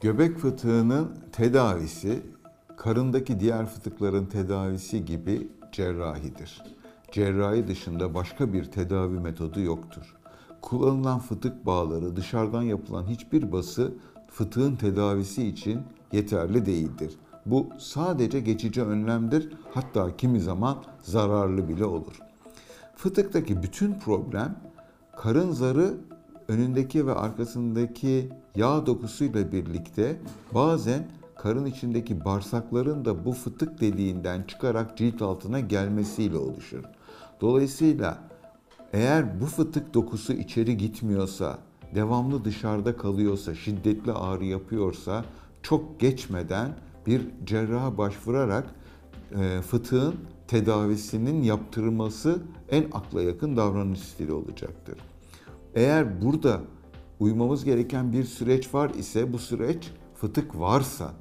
Göbek fıtığının tedavisi karındaki diğer fıtıkların tedavisi gibi cerrahidir. Cerrahi dışında başka bir tedavi metodu yoktur. Kullanılan fıtık bağları dışarıdan yapılan hiçbir bası fıtığın tedavisi için yeterli değildir. Bu sadece geçici önlemdir hatta kimi zaman zararlı bile olur. Fıtıktaki bütün problem karın zarı önündeki ve arkasındaki yağ dokusuyla birlikte bazen karın içindeki bağırsakların da bu fıtık deliğinden çıkarak cilt altına gelmesiyle oluşur. Dolayısıyla eğer bu fıtık dokusu içeri gitmiyorsa, devamlı dışarıda kalıyorsa, şiddetli ağrı yapıyorsa çok geçmeden bir cerraha başvurarak e, fıtığın tedavisinin yaptırılması en akla yakın davranış stili olacaktır. Eğer burada uymamız gereken bir süreç var ise bu süreç fıtık varsa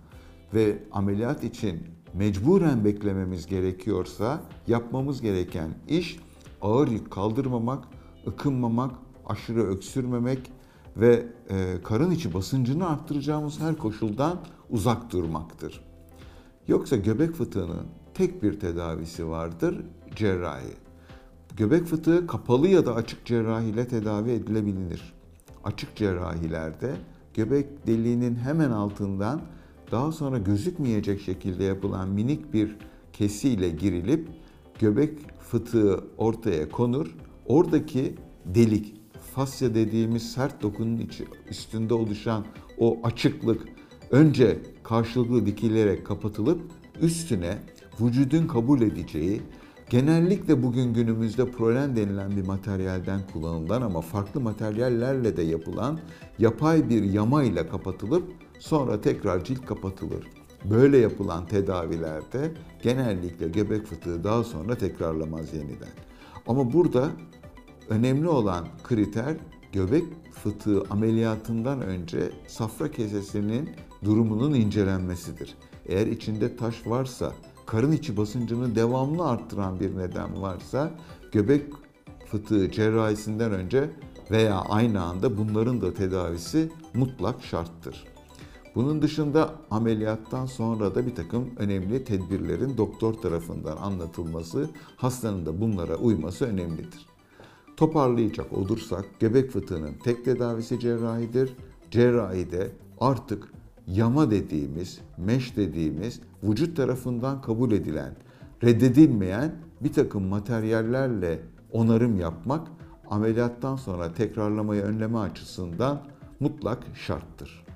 ve ameliyat için mecburen beklememiz gerekiyorsa yapmamız gereken iş ağır yük kaldırmamak, ıkınmamak, aşırı öksürmemek ve e, karın içi basıncını arttıracağımız her koşuldan uzak durmaktır. Yoksa göbek fıtığının tek bir tedavisi vardır, cerrahi. Göbek fıtığı kapalı ya da açık cerrahi ile tedavi edilebilir. Açık cerrahilerde göbek deliğinin hemen altından daha sonra gözükmeyecek şekilde yapılan minik bir kesiyle girilip göbek fıtığı ortaya konur. Oradaki delik, fasya dediğimiz sert dokunun içi, üstünde oluşan o açıklık önce karşılıklı dikilerek kapatılıp üstüne vücudun kabul edeceği genellikle bugün günümüzde prolen denilen bir materyalden kullanılan ama farklı materyallerle de yapılan yapay bir yama ile kapatılıp sonra tekrar cilt kapatılır. Böyle yapılan tedavilerde genellikle göbek fıtığı daha sonra tekrarlamaz yeniden. Ama burada önemli olan kriter göbek fıtığı ameliyatından önce safra kesesinin durumunun incelenmesidir. Eğer içinde taş varsa, karın içi basıncını devamlı arttıran bir neden varsa göbek fıtığı cerrahisinden önce veya aynı anda bunların da tedavisi mutlak şarttır. Bunun dışında ameliyattan sonra da bir takım önemli tedbirlerin doktor tarafından anlatılması, hastanın da bunlara uyması önemlidir. Toparlayacak olursak göbek fıtığının tek tedavisi cerrahidir. Cerrahide artık yama dediğimiz, meş dediğimiz vücut tarafından kabul edilen, reddedilmeyen bir takım materyallerle onarım yapmak ameliyattan sonra tekrarlamayı önleme açısından mutlak şarttır.